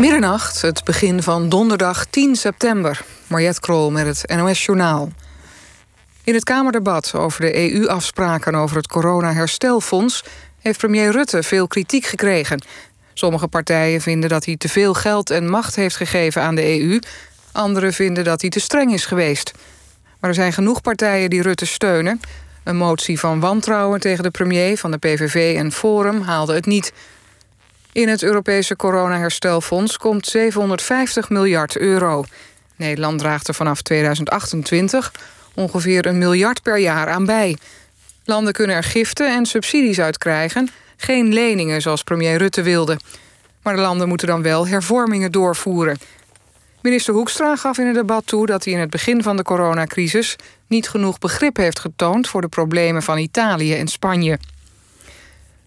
Middernacht, het begin van donderdag 10 september. Mariette Krol met het NOS Journaal. In het Kamerdebat over de EU-afspraken over het corona-herstelfonds... heeft premier Rutte veel kritiek gekregen. Sommige partijen vinden dat hij te veel geld en macht heeft gegeven aan de EU. Anderen vinden dat hij te streng is geweest. Maar er zijn genoeg partijen die Rutte steunen. Een motie van wantrouwen tegen de premier van de PVV en Forum haalde het niet... In het Europese coronaherstelfonds komt 750 miljard euro. Nederland draagt er vanaf 2028 ongeveer een miljard per jaar aan bij. Landen kunnen er giften en subsidies uit krijgen, geen leningen zoals premier Rutte wilde. Maar de landen moeten dan wel hervormingen doorvoeren. Minister Hoekstra gaf in het debat toe dat hij in het begin van de coronacrisis niet genoeg begrip heeft getoond voor de problemen van Italië en Spanje.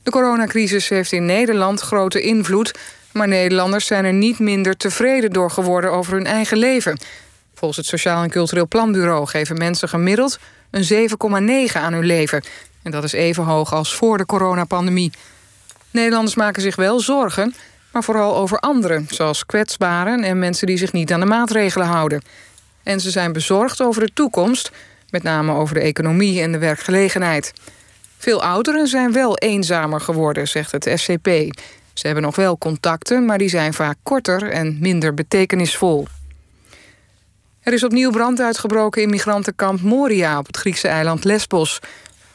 De coronacrisis heeft in Nederland grote invloed... maar Nederlanders zijn er niet minder tevreden door geworden over hun eigen leven. Volgens het Sociaal en Cultureel Planbureau geven mensen gemiddeld... een 7,9 aan hun leven. En dat is even hoog als voor de coronapandemie. Nederlanders maken zich wel zorgen, maar vooral over anderen... zoals kwetsbaren en mensen die zich niet aan de maatregelen houden. En ze zijn bezorgd over de toekomst... met name over de economie en de werkgelegenheid... Veel ouderen zijn wel eenzamer geworden, zegt het SCP. Ze hebben nog wel contacten, maar die zijn vaak korter en minder betekenisvol. Er is opnieuw brand uitgebroken in migrantenkamp Moria op het Griekse eiland Lesbos.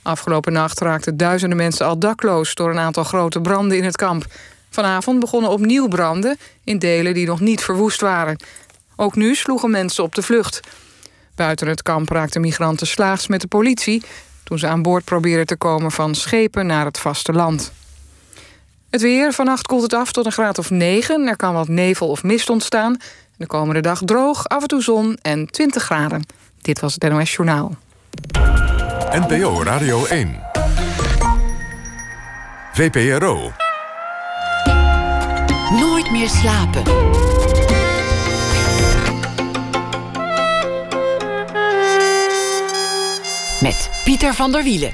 Afgelopen nacht raakten duizenden mensen al dakloos door een aantal grote branden in het kamp. Vanavond begonnen opnieuw branden in delen die nog niet verwoest waren. Ook nu sloegen mensen op de vlucht. Buiten het kamp raakten migranten slaags met de politie toen ze aan boord probeerden te komen van schepen naar het vasteland. Het weer, vannacht koelt het af tot een graad of 9. Er kan wat nevel of mist ontstaan. De komende dag droog, af en toe zon en 20 graden. Dit was het NOS Journaal. NPO Radio 1. VPRO. Nooit meer slapen. Met Pieter van der Wielen.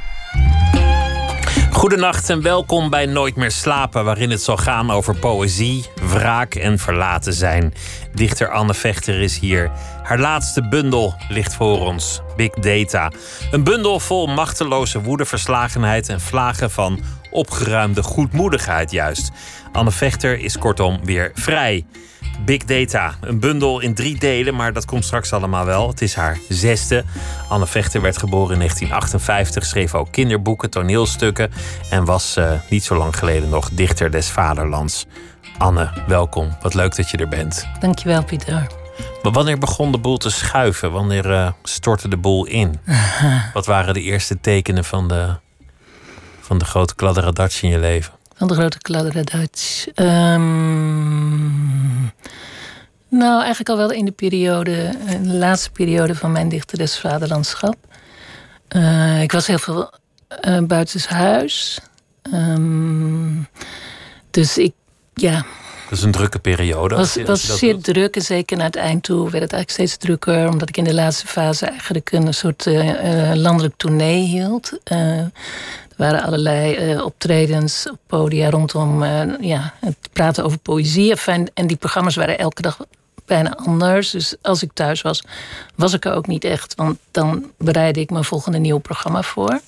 Goedenacht en welkom bij Nooit meer slapen, waarin het zal gaan over poëzie, wraak en verlaten zijn. Dichter Anne Vechter is hier. Haar laatste bundel ligt voor ons, Big Data. Een bundel vol machteloze woede, verslagenheid en vlagen van opgeruimde goedmoedigheid juist. Anne Vechter is kortom weer vrij. Big Data, een bundel in drie delen, maar dat komt straks allemaal wel. Het is haar zesde. Anne Vechter werd geboren in 1958, schreef ook kinderboeken, toneelstukken en was uh, niet zo lang geleden nog dichter des vaderlands. Anne, welkom. Wat leuk dat je er bent. Dankjewel, Pieter. Maar wanneer begon de boel te schuiven? Wanneer uh, stortte de boel in? Wat waren de eerste tekenen van de, van de grote kladderadatje in je leven? Van de grote kladderadatje? Um, nou, eigenlijk al wel in de periode, in de laatste periode van mijn dichteres vaderlandschap. Uh, ik was heel veel uh, buitenshuis. Um, dus ik, ja. Dat is een drukke periode. Het was, was zeer doet. druk en zeker naar het eind toe werd het eigenlijk steeds drukker. Omdat ik in de laatste fase eigenlijk een soort uh, landelijk tournee hield. Er waren allerlei optredens op podia rondom ja, het praten over poëzie. En die programma's waren elke dag bijna anders. Dus als ik thuis was, was ik er ook niet echt. Want dan bereidde ik mijn volgende nieuw programma voor.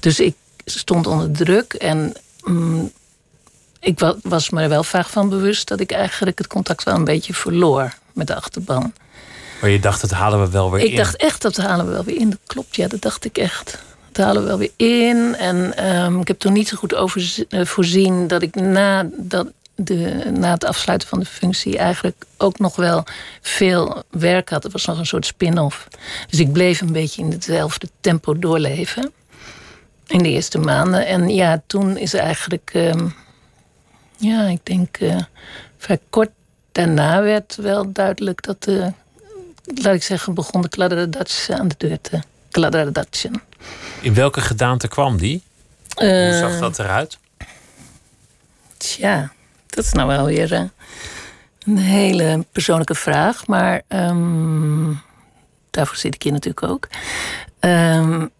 Dus ik stond onder druk en mm, ik was me er wel vaak van bewust dat ik eigenlijk het contact wel een beetje verloor met de achterban. Maar je dacht, dat halen we wel weer ik in? Ik dacht echt, dat halen we wel weer in. Dat klopt, ja, dat dacht ik echt. We wel weer in. En um, ik heb toen niet zo goed over, uh, voorzien dat ik na dat de, na het afsluiten van de functie eigenlijk ook nog wel veel werk had. Het was nog een soort spin-off. Dus ik bleef een beetje in hetzelfde tempo doorleven. In de eerste maanden. En ja, toen is eigenlijk. Uh, ja, ik denk. Uh, vrij kort daarna werd wel duidelijk dat. Laat ik zeggen, begon de kladderadatje aan de deur te kladderadatjen. In welke gedaante kwam die? Hoe zag dat eruit? Tja, dat is nou wel weer uh, een hele persoonlijke vraag. Maar um, daarvoor zit ik hier natuurlijk ook. Um,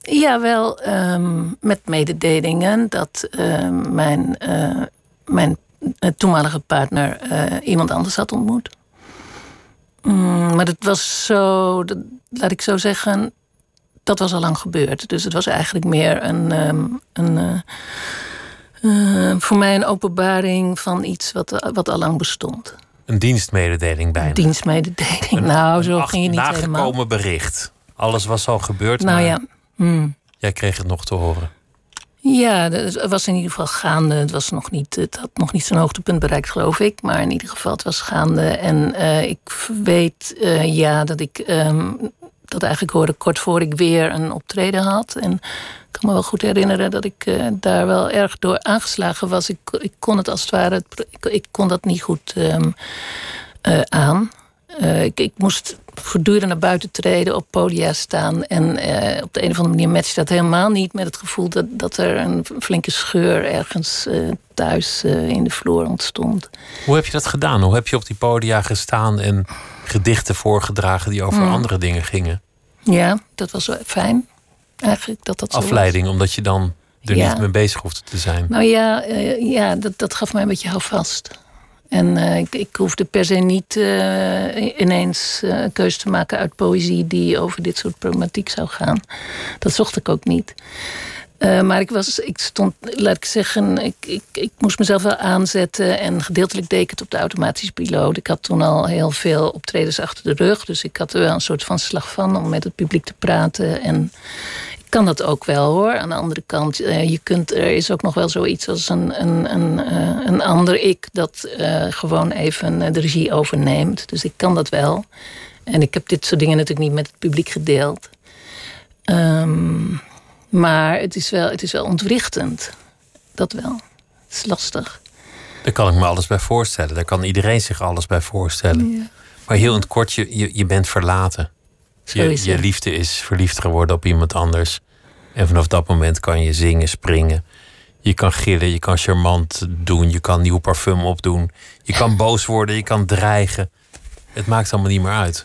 ja, wel um, met mededelingen dat mijn, uh, mijn toenmalige partner iemand anders had ontmoet. Mm, maar het was zo, dat, laat ik zo zeggen, dat was al lang gebeurd. Dus het was eigenlijk meer een, ehm, een voor mij een openbaring van iets wat, wat al lang bestond. Een dienstmededeling bijna. Dienstmededeling. nou, zo ging je niet helemaal. Een bericht. Alles was al gebeurd. Nou ja. Hmm. Jij kreeg het nog te horen. Ja, het was in ieder geval gaande. Het, was nog niet, het had nog niet zijn hoogtepunt bereikt, geloof ik. Maar in ieder geval, het was gaande. En uh, ik weet uh, ja, dat ik um, dat eigenlijk hoorde kort voor ik weer een optreden had. En ik kan me wel goed herinneren dat ik uh, daar wel erg door aangeslagen was. Ik, ik kon het als het ware, ik, kon dat niet goed um, aan. Uh, ik, ik, moest voortdurend naar buiten treden, op podia staan. En uh, op de een of andere manier matcht dat helemaal niet met het gevoel dat, dat er een flinke scheur ergens uh, thuis in de vloer ontstond. Hoe heb je dat gedaan? Hoe heb je op die podia gestaan en gedichten voorgedragen die over mm. andere dingen gingen? Ja, dat was wel fijn. Eigenlijk dat dat Afleiding, omdat je dan er ja. niet mee bezig hoefde te zijn. Nou ja, ja dat, dat gaf mij een beetje houvast. En uh, ik, ik, hoefde per se niet uh, ineens uh, een keuze te maken uit poëzie die over dit soort problematiek zou gaan. Dat zocht ik ook niet. maar ik, was, ik stond, laat ik zeggen, ik, ik, ik moest mezelf wel aanzetten. En gedeeltelijk deed het op de automatische piloot. Ik had toen al heel veel optredens achter de rug. Dus ik had er wel een soort van slag van om met het publiek te praten. En kan dat ook wel hoor. Aan de andere kant, uh, je kunt, er is ook nog wel zoiets als een, een, een, uh, een ander ik dat uh, gewoon even de regie overneemt. Dus ik kan dat wel. En ik heb dit soort dingen natuurlijk niet met het publiek gedeeld. Um, maar het is, wel, het is wel ontwrichtend. Dat wel. Het is lastig. Daar kan ik me alles bij voorstellen. Daar kan iedereen zich alles bij voorstellen. Ja. Maar heel in het kort, je, je, je bent verlaten. Je, je, liefde is verliefd geworden op iemand anders. En vanaf dat moment kan je zingen, springen. Je kan gillen, je kan charmant doen, je kan nieuw parfum opdoen. Je kan boos worden, je kan dreigen. Het maakt allemaal niet meer uit.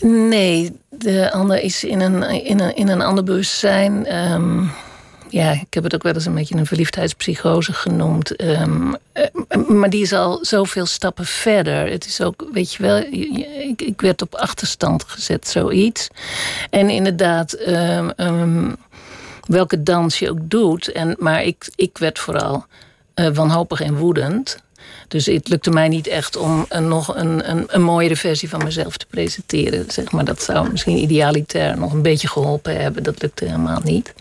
Nee, de ander is in een, in een, in een ander bewustzijn. Um, ja, ik heb het ook wel eens een beetje een verliefdheidspsychose genoemd. Um, maar die is al zoveel stappen verder. Het is ook, weet je wel, ik, ik werd op achterstand gezet, zoiets. En inderdaad, um, welke dans je ook doet. En, maar ik, ik werd vooral uh, wanhopig en woedend. Dus het lukte mij niet echt om nog een, een, een mooiere versie van mezelf te presenteren. Zeg maar. Dat zou misschien idealitair nog een beetje geholpen hebben. Dat lukte helemaal niet.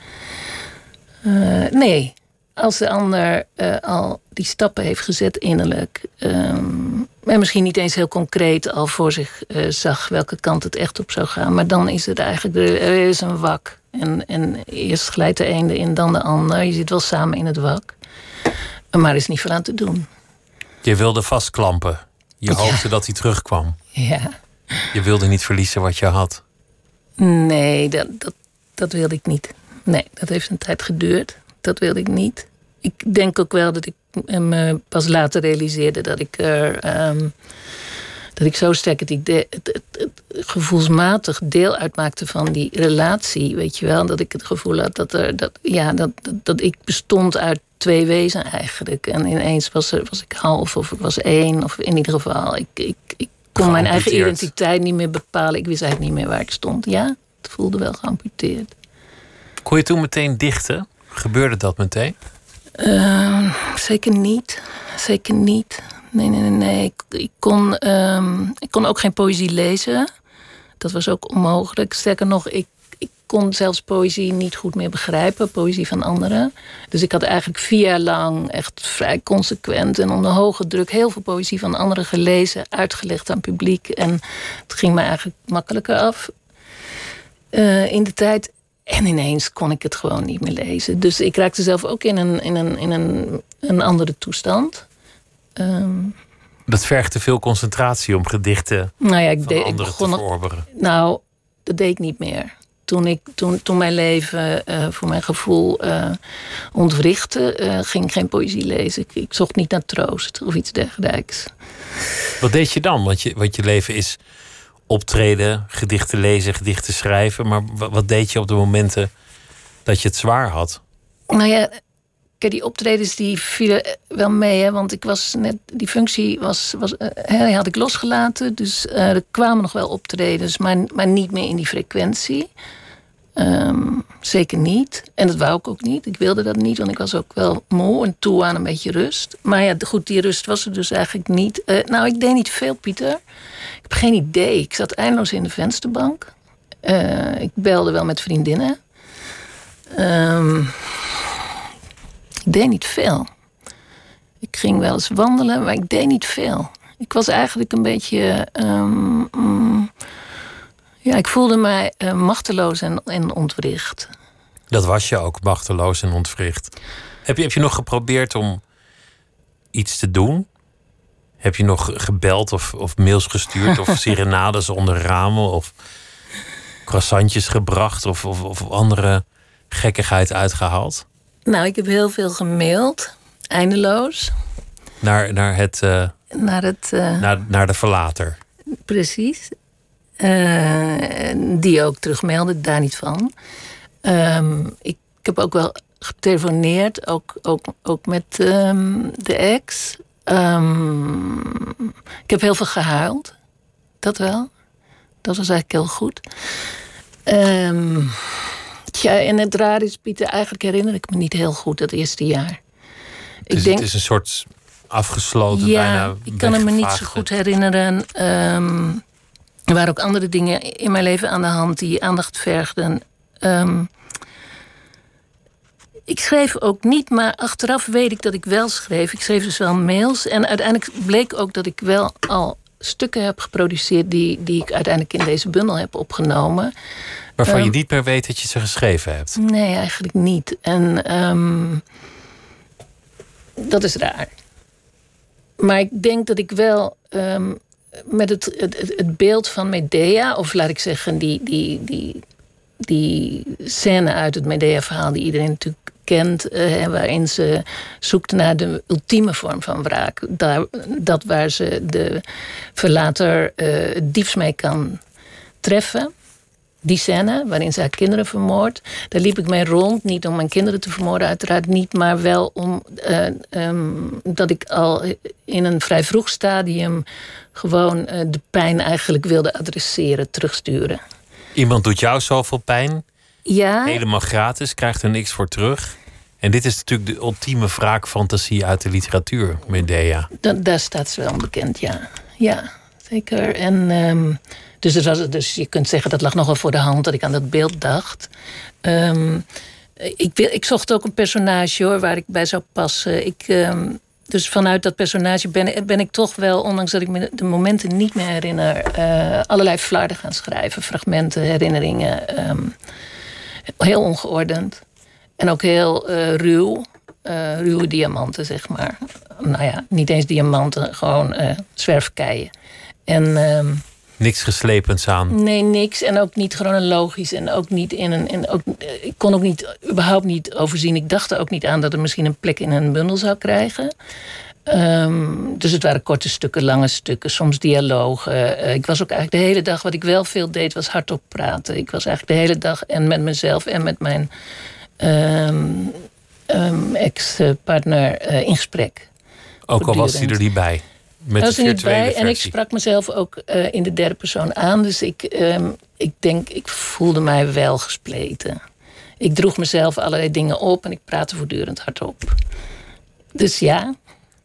Uh, nee, als de ander uh, al die stappen heeft gezet innerlijk. Um, en misschien niet eens heel concreet al voor zich uh, zag welke kant het echt op zou gaan. Maar dan is het eigenlijk, er is een wak. En, en eerst glijdt de ene in, dan de ander. Je zit wel samen in het wak. Maar er is niet veel aan te doen. Je wilde vastklampen. Je hoopte dat hij terugkwam. Ja. Je wilde niet verliezen wat je had. Nee, dat, dat, dat wilde ik niet. Nee, dat heeft een tijd geduurd. Dat wilde ik niet. Ik denk ook wel dat ik me pas later realiseerde dat ik er. Um, dat ik zo sterk het, idee, het, het, gevoelsmatig deel uitmaakte van die relatie. Weet je wel, dat ik het gevoel had dat, er, dat, ja, dat, dat, dat ik bestond uit twee wezen eigenlijk. En ineens was, er, was ik half of ik was één. Of in ieder geval, ik, ik, ik kon mijn eigen identiteit niet meer bepalen. Ik wist eigenlijk niet meer waar ik stond. Ja, het voelde wel geamputeerd. Kon je toen meteen dichten? Gebeurde dat meteen? Uh, zeker niet. Zeker niet. Nee, nee, nee. nee. Ik, kon, um, ik kon ook geen poëzie lezen. Dat was ook onmogelijk. Sterker nog, ik, ik kon zelfs poëzie niet goed meer begrijpen. Poëzie van anderen. Dus ik had eigenlijk vier jaar lang echt vrij consequent en onder hoge druk heel veel poëzie van anderen gelezen, uitgelegd aan publiek. En het ging me eigenlijk makkelijker af. Uh, in de tijd en ineens kon ik het gewoon niet meer lezen. Dus ik raakte zelf ook in een, in een, in een, een andere toestand. Um, dat vergt te veel concentratie om gedichten nou ja, ik van deed, anderen ik te verorberen. Nou, dat deed ik niet meer. Toen, ik, toen, toen mijn leven uh, voor mijn gevoel uh, ontwrichtte, uh, ging ik geen poëzie lezen. Ik, ik, zocht niet naar troost of iets dergelijks. Wat deed je dan? Want je, want je leven is optreden, gedichten lezen, gedichten schrijven. Maar wat deed je op de momenten dat je het zwaar had? Nou ja, die optredens die vielen wel mee, hè, want ik was net, die functie was, was, uh, had ik losgelaten. Dus uh, er kwamen nog wel optredens, maar, maar niet meer in die frequentie. Um, zeker niet. En dat wou ik ook niet. Ik wilde dat niet, want ik was ook wel moe en toe aan een beetje rust. Maar ja, goed, die rust was er dus eigenlijk niet. Nou, ik deed niet veel, Pieter. Geen idee. Ik zat eindeloos in de vensterbank. Uh, ik belde wel met vriendinnen. Um, ik deed niet veel. Ik ging wel eens wandelen, maar ik deed niet veel. Ik was eigenlijk een beetje. Um, um, ja, ik voelde mij uh, machteloos en, en ontwricht. Dat was je ook, machteloos en ontwricht. Heb je, heb je nog geprobeerd om iets te doen? Heb je nog gebeld of, of mails gestuurd? of serenades onder ramen? Of croissantjes gebracht? Of, of, of andere gekkigheid uitgehaald? Nou, ik heb heel veel gemaild. Eindeloos. Naar, naar het... Uh, naar, het uh, naar, naar de verlater. Precies. Uh, die ook terugmeldde, daar niet van. Um, ik, ik, heb ook wel getelefoneerd, ook, ook, ook met um, de ex. Um, ik heb heel veel gehuild. Dat wel. Dat was eigenlijk heel goed. ja, en het raar is, Pieter, eigenlijk herinner ik me niet heel goed dat eerste jaar. Dus ik denk, het is een soort afgesloten, ja, bijna ik kan het me niet zo goed herinneren. Er waren ook andere dingen in mijn leven aan de hand die aandacht vergden. Um, ik schreef ook niet, maar achteraf weet ik dat ik wel schreef. Ik schreef dus wel mails. En uiteindelijk bleek ook dat ik wel al stukken heb geproduceerd die, die ik uiteindelijk in deze bundel heb opgenomen. Waarvan um, je niet meer weet dat je ze geschreven hebt? Nee, eigenlijk niet. En um, dat is raar. Maar ik denk dat ik wel um, met het, het, het, beeld van Medea, of laat ik zeggen, die, die, die, die scène uit het Medea-verhaal, die iedereen natuurlijk kent, uh, waarin ze zoekt naar de ultieme vorm van wraak. Daar, dat waar ze de verlater het diefst mee kan treffen. Die scène waarin ze haar kinderen vermoordt, daar liep ik mee rond. Niet om mijn kinderen te vermoorden, uiteraard niet, maar wel om uh, um, dat ik al in een vrij vroeg stadium gewoon de pijn eigenlijk wilde adresseren, terugsturen. Iemand doet jou zoveel pijn, ja. helemaal gratis, krijgt er niks voor terug. En dit is natuurlijk de ultieme wraakfantasie uit de literatuur, Medea. Da daar staat ze wel onbekend, ja. Ja, zeker. En um, dus, het was, dus je kunt zeggen dat lag nogal voor de hand dat ik aan dat beeld dacht. Um, ik, ik zocht ook een personage hoor, waar ik bij zou passen. Ik, um, dus vanuit dat personage ben, ben ik toch wel, ondanks dat ik me de momenten niet meer herinner, uh, allerlei flarden gaan schrijven. Fragmenten, herinneringen. Um, heel ongeordend. En ook heel uh, ruw. Uh, ruwe diamanten, zeg maar. Nou ja, niet eens diamanten, gewoon uh, zwerfkeien. En Niks geslepends aan. Nee, niks. En ook niet chronologisch. En ook niet in een. En ook, ik kon ook niet, überhaupt niet overzien. Ik dacht er ook niet aan dat er misschien een plek in een bundel zou krijgen. Um, dus het waren korte stukken, lange stukken, soms dialogen. Uh, ik was ook eigenlijk de hele dag, wat ik wel veel deed, was hardop praten. Ik was eigenlijk de hele dag en met mezelf en met mijn um, um, ex-partner uh, in gesprek. Ook al was hij er niet bij? Met was er niet bij. En ik sprak mezelf ook uh, in de derde persoon aan. Dus ik, ik denk, ik voelde mij wel gespleten. Ik droeg mezelf allerlei dingen op en ik praatte voortdurend hardop. Dus ja.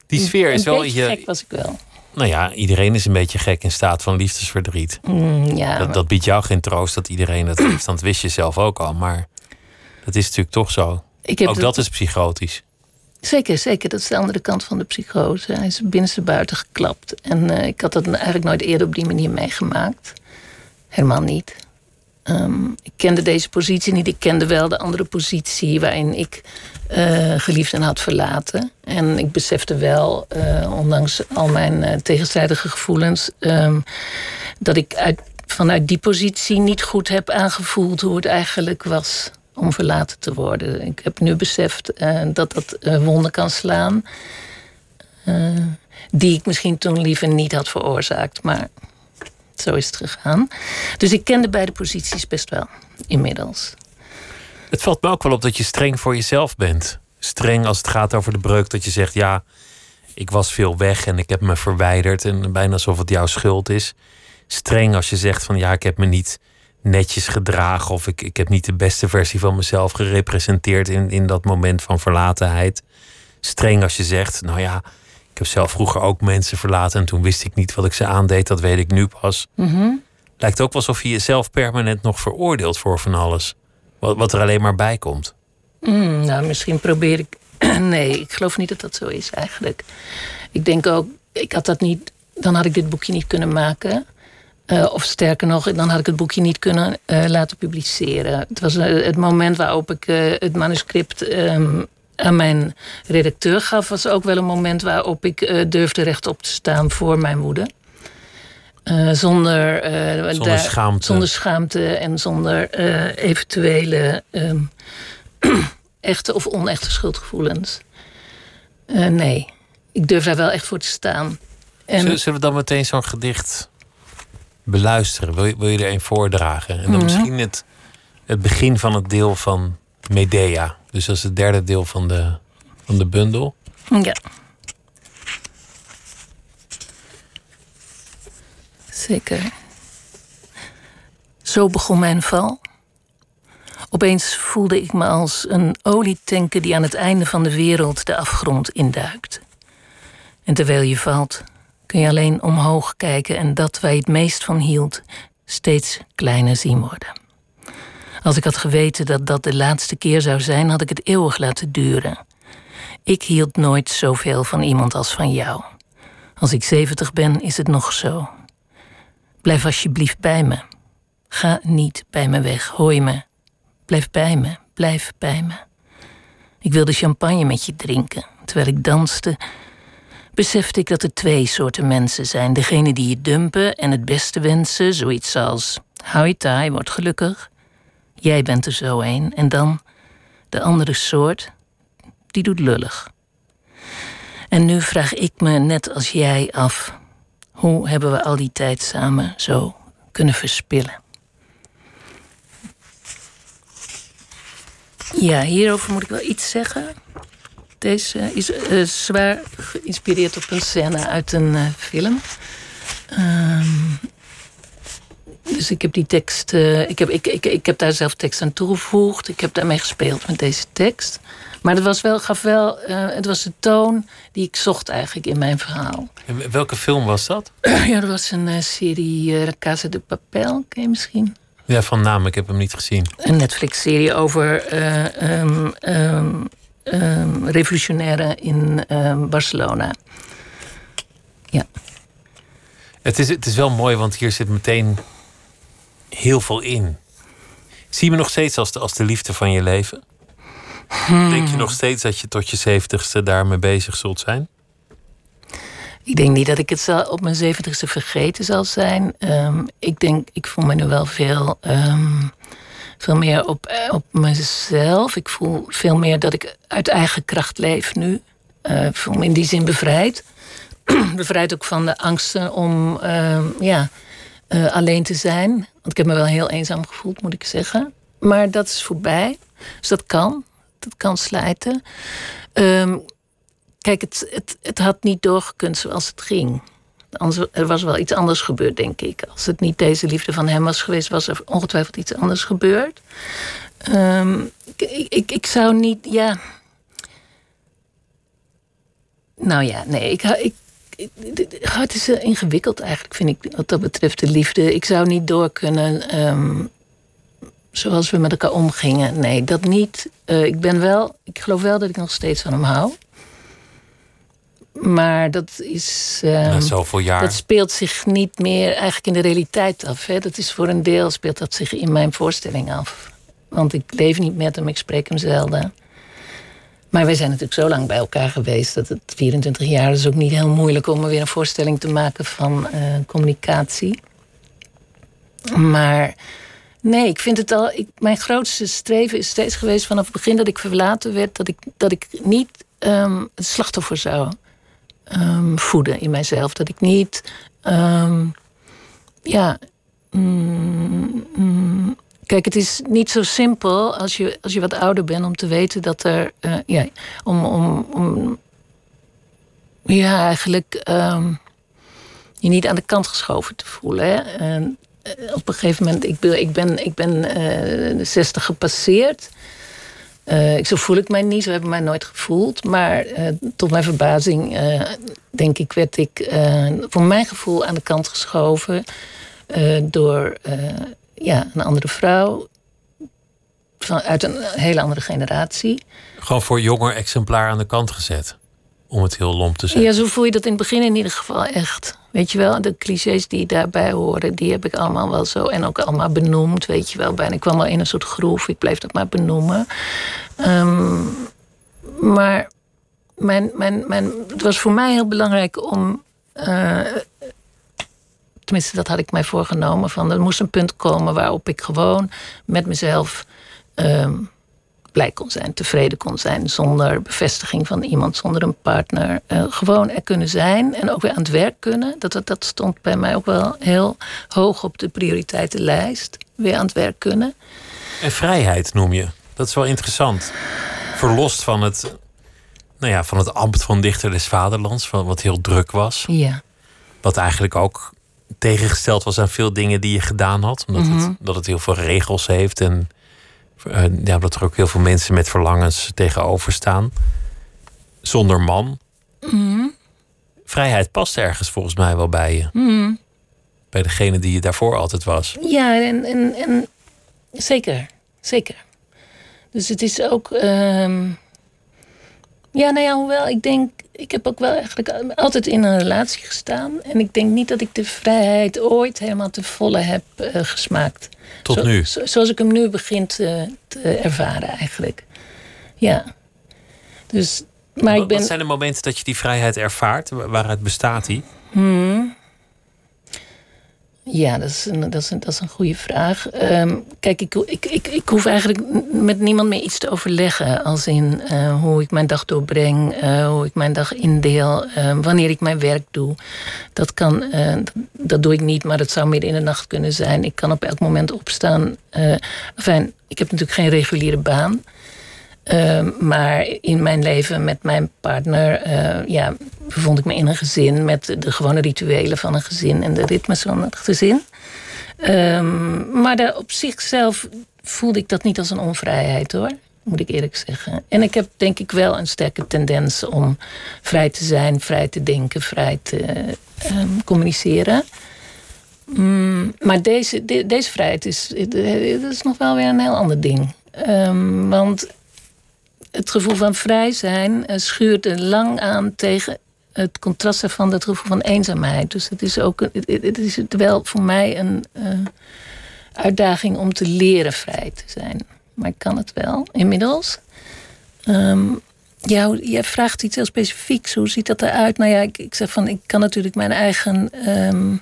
Die sfeer is wel. Je, gek was ik wel. Nou ja, iedereen is een beetje gek in staat van liefdesverdriet. Mm, ja, dat, dat biedt jou geen troost dat iedereen dat heeft. Dat wist je zelf ook al. Maar dat is natuurlijk toch zo. Ook dat is psychotisch. Zeker, zeker. Dat is de andere kant van de psychose. Hij is binnenste buiten geklapt. En uh, ik had dat eigenlijk nooit eerder op die manier meegemaakt. Helemaal niet. Um, ik kende deze positie niet. Ik kende wel de andere positie waarin ik uh, geliefd en had verlaten. En ik besefte wel, uh, ondanks al mijn tegenstrijdige gevoelens, um, dat ik uit, vanuit die positie niet goed heb aangevoeld hoe het eigenlijk was om verlaten te worden. Ik heb nu beseft dat dat wonden kan slaan. Die ik misschien toen liever niet had veroorzaakt. Maar zo is het gegaan. Dus ik ken de beide posities best wel, inmiddels. Het valt me ook wel op dat je streng voor jezelf bent. streng als het gaat over de breuk. Dat je zegt, ja, ik was veel weg en ik heb me verwijderd. En bijna alsof het jouw schuld is. Streng als je zegt van ja, ik heb me niet netjes gedragen. Of ik, ik heb niet de beste versie van mezelf gerepresenteerd in, in dat moment van verlatenheid. Streng als je zegt, nou ja, ik heb zelf vroeger ook mensen verlaten. En toen wist ik niet wat ik ze aandeed. Dat weet ik nu pas. Lijkt ook alsof je jezelf permanent nog veroordeelt voor van alles. Wat, wat er alleen maar bij komt. Mm, nou, misschien probeer ik. nee, ik geloof niet dat dat zo is eigenlijk. Ik denk ook, ik had dat niet. Dan had ik dit boekje niet kunnen maken. Uh, of sterker nog, dan had ik het boekje niet kunnen uh, laten publiceren. Het was uh, het moment waarop ik het manuscript um, aan mijn redacteur gaf, was ook wel een moment waarop ik durfde rechtop te staan voor mijn moeder. Zonder, zonder, daar, schaamte. zonder schaamte en zonder eventuele um, echte of onechte schuldgevoelens. nee, ik durf daar wel echt voor te staan. En... Zullen we dan meteen zo'n gedicht beluisteren? Wil je, wil je er een voordragen? En dan Mhm. misschien het, het begin van het deel van Medea. Dus dat is het derde deel van de, van de bundel. Ja. Zeker. Zo begon mijn val. Opeens voelde ik me als een olietanker die aan het einde van de wereld de afgrond induikt. En terwijl je valt, kun je alleen omhoog kijken en dat waar je het meest van hield, steeds kleiner zien worden. Als ik had geweten dat dat de laatste keer zou zijn, had ik het eeuwig laten duren. Ik hield nooit zoveel van iemand als van jou. Als ik zeventig ben, is het nog zo. Blijf alsjeblieft bij me. Ga niet bij me weg, hoor me? Blijf bij me, blijf bij me. Ik wilde champagne met je drinken. Terwijl ik danste, besefte ik dat er twee soorten mensen zijn. Degene die je dumpen en het beste wensen, zoiets als... hou je taai, word gelukkig. Jij bent er zo een. En dan de andere soort, die doet lullig. En nu vraag ik me net als jij af... hoe hebben we al die tijd samen zo kunnen verspillen? Ja, hierover moet ik wel iets zeggen. Deze is uh, zwaar geïnspireerd op een scène uit een uh, film. Um, dus ik heb die tekst. Uh, ik, heb, ik, ik, ik heb daar zelf tekst aan toegevoegd. Ik heb daarmee gespeeld met deze tekst. Maar het was wel, gaf wel. het was de toon die ik zocht eigenlijk in mijn verhaal. En welke film was dat? ja, dat was een serie uh, Casa de Papel, ken je misschien? Ja, van naam, ik heb hem niet gezien. Een Netflix-serie over uh, um, um, um, revolutionairen in Barcelona. Ja. Het is, het is wel mooi, want hier zit meteen heel veel in. Zie je me nog steeds als de, als de liefde van je leven? Hmm. Denk je nog steeds dat je tot je zeventigste daarmee bezig zult zijn? Ik denk niet dat ik het op mijn zeventigste vergeten zal zijn. Um, ik denk, ik voel me nu wel veel, um, veel meer op, op mezelf. Ik voel veel meer dat ik uit eigen kracht leef nu. Uh, ik voel me in die zin bevrijd. bevrijd ook van de angsten om um, ja, uh, alleen te zijn. Want ik heb me wel heel eenzaam gevoeld, moet ik zeggen. Maar dat is voorbij. Dus dat kan. Dat kan slijten. Um, kijk, het, het, het had niet doorgekund zoals het ging. Anders, er was wel iets anders gebeurd, denk ik. Als het niet deze liefde van hem was geweest, was er ongetwijfeld iets anders gebeurd. Um, ik, ik, ik zou niet, ja. Nou ja, nee, ik, ik, het is ingewikkeld eigenlijk, vind ik, wat dat betreft de liefde. Ik zou niet door kunnen um, zoals we met elkaar omgingen. Nee, dat niet. Uh, ik ben wel, ik geloof wel dat ik nog steeds van hem hou. Maar dat is. Um, Na zoveel jaar. Dat speelt zich niet meer eigenlijk in de realiteit af. Hè. Dat is voor een deel speelt dat zich in mijn voorstelling af. Want ik leef niet met hem, ik spreek hem zelden. Maar wij zijn natuurlijk zo lang bij elkaar geweest dat het 24 jaar is ook niet heel moeilijk om er weer een voorstelling te maken van uh, communicatie. Maar nee, ik vind het al. Ik, mijn grootste streven is steeds geweest vanaf het begin dat ik verlaten werd, dat ik, dat ik niet um, het slachtoffer zou um, voeden in mijzelf. Dat ik niet. Um, ja. Mm, mm, Kijk, het is niet zo simpel als je, als je wat ouder bent om te weten dat er. Uh, ja, om, om, om. Ja, eigenlijk. Ehm, je niet aan de kant geschoven te voelen. Hè? Op een gegeven moment, ik ben, ik ben, ik ben uh, de 60 gepasseerd. Uh, zo voel ik mij niet, zo heb ik mij nooit gevoeld. Maar tot mijn verbazing, denk ik, werd ik voor mijn gevoel aan de kant geschoven door ja, een andere vrouw. Van, uit een hele andere generatie. Gewoon voor jonger exemplaar aan de kant gezet. Om het heel lomp te zeggen. Ja, zo voel je dat in het begin in ieder geval echt. Weet je wel, de clichés die daarbij horen, die heb ik allemaal wel zo. En ook allemaal benoemd, weet je wel. Bijna, ik kwam wel in een soort groef, ik bleef dat maar benoemen. Um, maar mijn, mijn, mijn, het was voor mij heel belangrijk om. Uh, tenminste, dat had ik mij voorgenomen. Van, er moest een punt komen waarop ik gewoon met mezelf. Um, blij kon zijn, tevreden kon zijn, zonder bevestiging van iemand, zonder een partner. Uh, gewoon er kunnen zijn en ook weer aan het werk kunnen. Dat, dat stond bij mij ook wel heel hoog op de prioriteitenlijst. Weer aan het werk kunnen. En vrijheid noem je. Dat is wel interessant. Verlost van het, nou ja, van het ambt van dichter des vaderlands, van wat heel druk was. Ja. Wat eigenlijk ook tegengesteld was aan veel dingen die je gedaan had. Omdat mm -hmm. het, dat het heel veel regels heeft en uh, ja, dat er ook heel veel mensen met verlangens tegenover staan. Zonder man. Mm. Vrijheid past ergens volgens mij wel bij je. Mm. Bij degene die je daarvoor altijd was. Ja, en, en, en zeker. Zeker. Dus het is ook. Um... Ja, nou ja, hoewel ik denk. Ik heb ook wel eigenlijk altijd in een relatie gestaan. En ik denk niet dat ik de vrijheid ooit helemaal te volle heb uh, gesmaakt. Tot Zo, nu? zo- zoals ik hem nu begin te, te ervaren, eigenlijk. Ja. Dus, maar ik Wat- ben. Wat zijn de momenten dat je die vrijheid ervaart? Wa- Waaruit bestaat die? Hmm. Ja, dat is een, dat is een, dat is een goede vraag. Ehm, kijk, ik, ik, ik, ik hoef eigenlijk met niemand meer iets te overleggen. Als in eh, hoe ik mijn dag doorbreng, eh, hoe ik mijn dag indeel, eh, wanneer ik mijn werk doe. Dat, kan, eh, dat, dat doe ik niet, maar dat zou midden in de nacht kunnen zijn. Ik kan op elk moment opstaan. Enfin, ik heb natuurlijk geen reguliere baan. Ehm, maar in mijn leven met mijn partner eh, ja, bevond ik me in een gezin met de gewone rituelen van een gezin en de ritmes van het gezin. Ehm, maar op zichzelf voelde ik dat niet als een onvrijheid hoor, moet ik eerlijk zeggen. En ik heb denk ik wel een sterke tendens om vrij te zijn, vrij te denken, vrij te ehm, communiceren. Mm, maar deze, de- deze vrijheid is, dat is nog wel weer een heel ander ding. Want het gevoel van vrij zijn eh, schuurt er lang aan tegen het contrast van het gevoel van eenzaamheid. Dus het is ook het, is wel voor mij een eh, uitdaging om te leren vrij te zijn. Maar ik kan het wel inmiddels. Ja, hoe- jij vraagt iets heel specifieks. Hoe ziet dat eruit? Nou ja, ik, ik zeg van ik kan natuurlijk mijn eigen, ehm,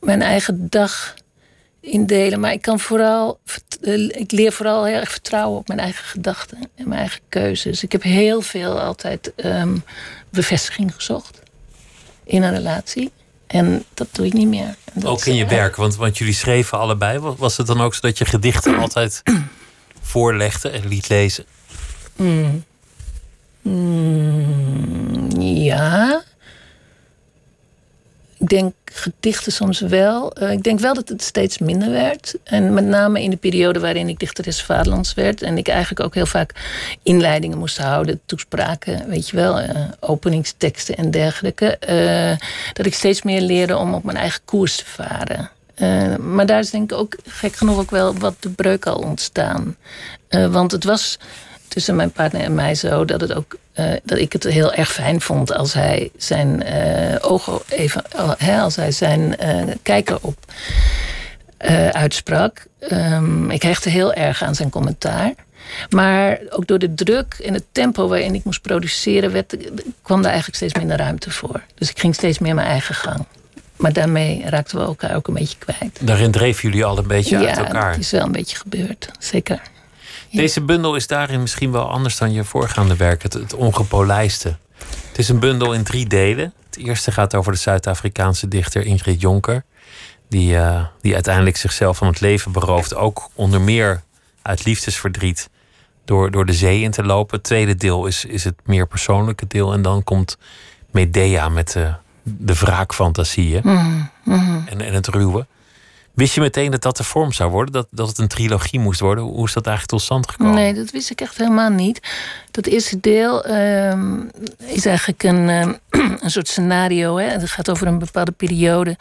mijn eigen dag indelen. Maar ik kan vooral, eh, ik leer vooral heel erg vertrouwen op mijn eigen gedachten en mijn eigen keuzes. Ik heb heel veel altijd ehm, bevestiging gezocht in een relatie. En dat doe ik niet meer. Ook in je werk, want, want jullie schreven allebei. Was- Was het dan ook zo dat je gedichten altijd voorlegde en liet lezen? Mm. Mm, ja. Ik denk gedichten soms wel. Eh, ik denk wel dat het steeds minder werd. En met name in de periode waarin ik dichteres Vaderlands werd. En ik eigenlijk ook heel vaak inleidingen moest houden, toespraken, weet je wel, eh, openingsteksten en dergelijke. eh, dat ik steeds meer leerde om op mijn eigen koers te varen. Maar daar is denk ik ook gek genoeg ook wel wat de breuk al ontstaan. Want het was tussen mijn partner en mij zo dat, het ook, eh, dat ik het heel erg fijn vond als hij zijn eh, ogen even, als hij zijn eh, kijker op uitsprak. Ehm, ik hechtte heel erg aan zijn commentaar. Maar ook door de druk en het tempo waarin ik moest produceren, werd, kwam daar eigenlijk steeds minder ruimte voor. Dus ik ging steeds meer mijn eigen gang. Maar daarmee raakten we elkaar ook een beetje kwijt. Daarin dreven jullie al een beetje uit elkaar. dat is wel een beetje gebeurd. Zeker. Deze bundel is daarin misschien wel anders dan je voorgaande werk, het, het ongepolijste. Het is een bundel in drie delen. Het eerste gaat over de Zuid-Afrikaanse dichter Ingrid Jonker, die, eh, die uiteindelijk zichzelf van het leven berooft. Ook onder meer uit liefdesverdriet door, door de zee in te lopen. Het tweede deel is, is het meer persoonlijke deel. En dan komt Medea met de, de wraakfantasieën Mhm, mhm. en, en het ruwe. Wist je meteen dat dat de vorm zou worden? Dat, dat het een trilogie moest worden? Hoe is dat eigenlijk tot stand gekomen? Nee, dat wist ik echt helemaal niet. Dat eerste deel ehm, is eigenlijk een, ehm, een soort scenario. Hè? Het gaat over een bepaalde periode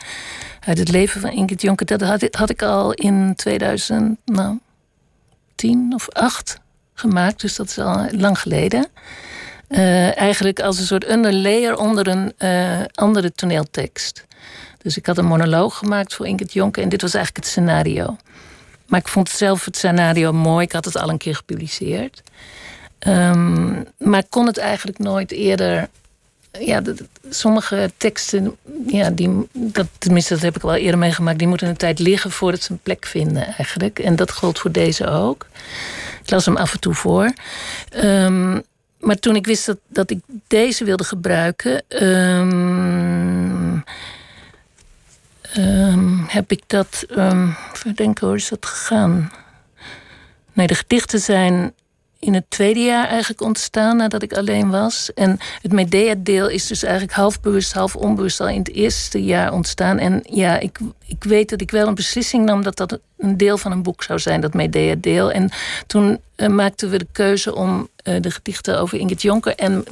uit het leven van Ingrid Jonker. Dat had, ik- al in 2010 nou, 10 of 8 gemaakt. Dus dat is al lang geleden. Eh, eigenlijk als een soort underlayer onder een eh, andere toneeltekst. Dus ik had een monoloog gemaakt voor Ingrid Jonker. En dit was eigenlijk het scenario. Maar ik vond zelf het scenario mooi. Ik had het al een keer gepubliceerd. Ehm, maar ik kon het eigenlijk nooit eerder. Ja, sommige teksten, ja, die, dat, tenminste, dat heb ik wel eerder meegemaakt, die moeten een tijd liggen voordat ze een plek vinden, eigenlijk. En dat gold voor deze ook. Ik las hem af en toe voor. Ehm, maar toen ik wist dat, dat ik deze wilde gebruiken, ehm, ehm, heb ik dat. even denken, hoe is dat gegaan? Nee, de gedichten zijn in het tweede jaar eigenlijk ontstaan nadat ik alleen was. En het Medea-deel is dus eigenlijk half bewust, half onbewust al in het eerste jaar ontstaan. En ja, ik, ik weet dat ik wel een beslissing nam dat dat een deel van een boek zou zijn, dat Medea-deel. En toen eh, maakten we de keuze om eh, de gedichten over Ingrid Jonker en